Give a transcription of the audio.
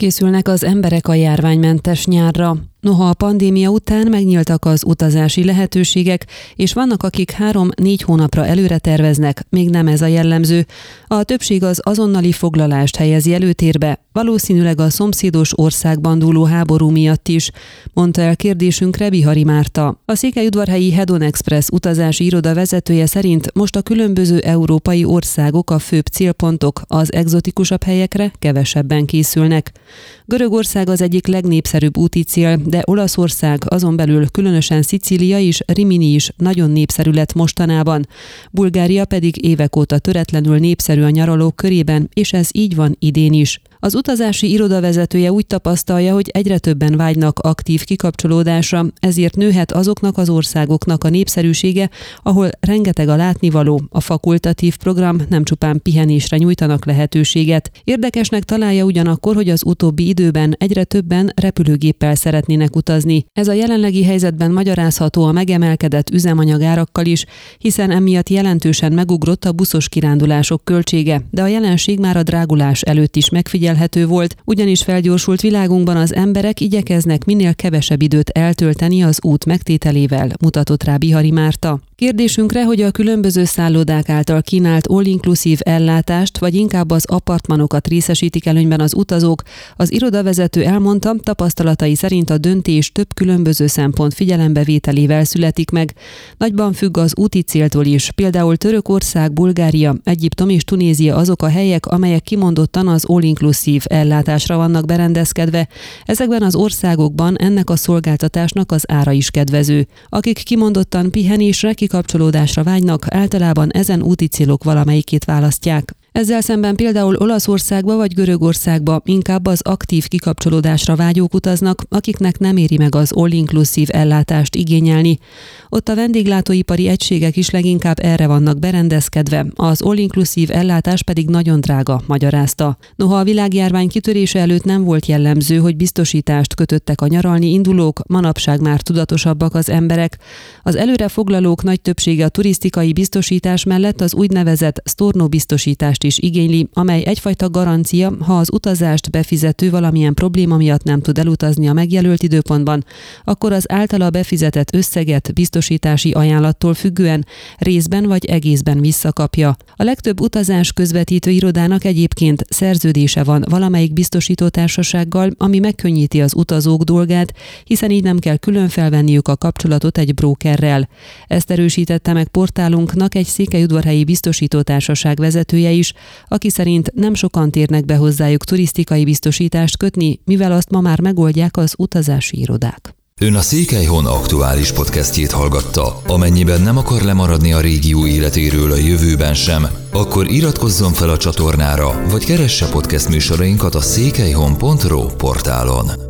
Készülnek az emberek a járványmentes nyárra. Noha a pandémia után megnyíltak az utazási lehetőségek, és vannak, akik három-négy hónapra előre terveznek, még nem ez a jellemző. A többség az azonnali foglalást helyezi előtérbe, valószínűleg a szomszédos országban dúló háború miatt is, mondta el kérdésünkre Bihari Márta. A Székelyudvarhelyi Hedon Express utazási iroda vezetője szerint most a különböző európai országok a főbb célpontok, az egzotikusabb helyekre kevesebben készülnek. Görögország az egyik legnépszerűbb úti cél, de Olaszország, azon belül különösen Szicília is, Rimini is nagyon népszerű lett mostanában. Bulgária pedig évek óta töretlenül népszerű a nyaralók körében, és ez így van idén is. Az utazási iroda vezetője úgy tapasztalja, hogy egyre többen vágynak aktív kikapcsolódásra, ezért nőhet azoknak az országoknak a népszerűsége, ahol rengeteg a látnivaló, a fakultatív program nem csupán pihenésre nyújtanak lehetőséget. Érdekesnek találja ugyanakkor, hogy az utóbbi időben egyre többen repülőgéppel szeretnének utazni. Ez a jelenlegi helyzetben magyarázható a megemelkedett üzemanyagárakkal is, hiszen emiatt jelentősen megugrott a buszos kirándulások költsége, de a jelenség már a drágulás előtt is megfigyel megfigyelhető volt, ugyanis felgyorsult világunkban az emberek igyekeznek minél kevesebb időt eltölteni az út megtételével, mutatott rá Bihari Márta. Kérdésünkre, hogy a különböző szállodák által kínált all-inclusiv ellátást, vagy inkább az apartmanokat részesítik előnyben az utazók, az irodavezető elmondta, tapasztalatai szerint a döntés több különböző szempont figyelembevételével születik meg. Nagyban függ az úti céltól is, például Törökország, Bulgária, Egyiptom és Tunézia azok a helyek, amelyek kimondottan az all-inclusive ellátásra vannak berendezkedve. Ezekben az országokban ennek a szolgáltatásnak az ára is kedvező. Akik kimondottan pihenésre, kikapcsolódásra vágynak, általában ezen úti célok valamelyikét választják. Ezzel szemben például Olaszországba vagy Görögországba inkább az aktív kikapcsolódásra vágyók utaznak, akiknek nem éri meg az all-inclusive ellátást igényelni. Ott a vendéglátóipari egységek is leginkább erre vannak berendezkedve, az all-inclusive ellátás pedig nagyon drága, magyarázta. Noha a világjárvány kitörése előtt nem volt jellemző, hogy biztosítást kötöttek a nyaralni indulók, manapság már tudatosabbak az emberek. Az előre foglalók nagy többsége a turisztikai biztosítás mellett az úgynevezett storno biztosítást utazást is igényli, amely egyfajta garancia, ha az utazást befizető valamilyen probléma miatt nem tud elutazni a megjelölt időpontban, akkor az általa befizetett összeget biztosítási ajánlattól függően részben vagy egészben visszakapja. A legtöbb utazás közvetítő irodának egyébként szerződése van valamelyik biztosítótársasággal, ami megkönnyíti az utazók dolgát, hiszen így nem kell külön felvenniük a kapcsolatot egy brókerrel. Ezt erősítette meg portálunknak egy székelyudvarhelyi biztosítótársaság vezetője is, aki szerint nem sokan térnek be hozzájuk turisztikai biztosítást kötni, mivel azt ma már megoldják az utazási irodák. Ön a Székelyhon aktuális podcastjét hallgatta. Amennyiben nem akar lemaradni a régió életéről a jövőben sem, akkor iratkozzon fel a csatornára, vagy keresse podcast műsorainkat a székelyhon.pro portálon.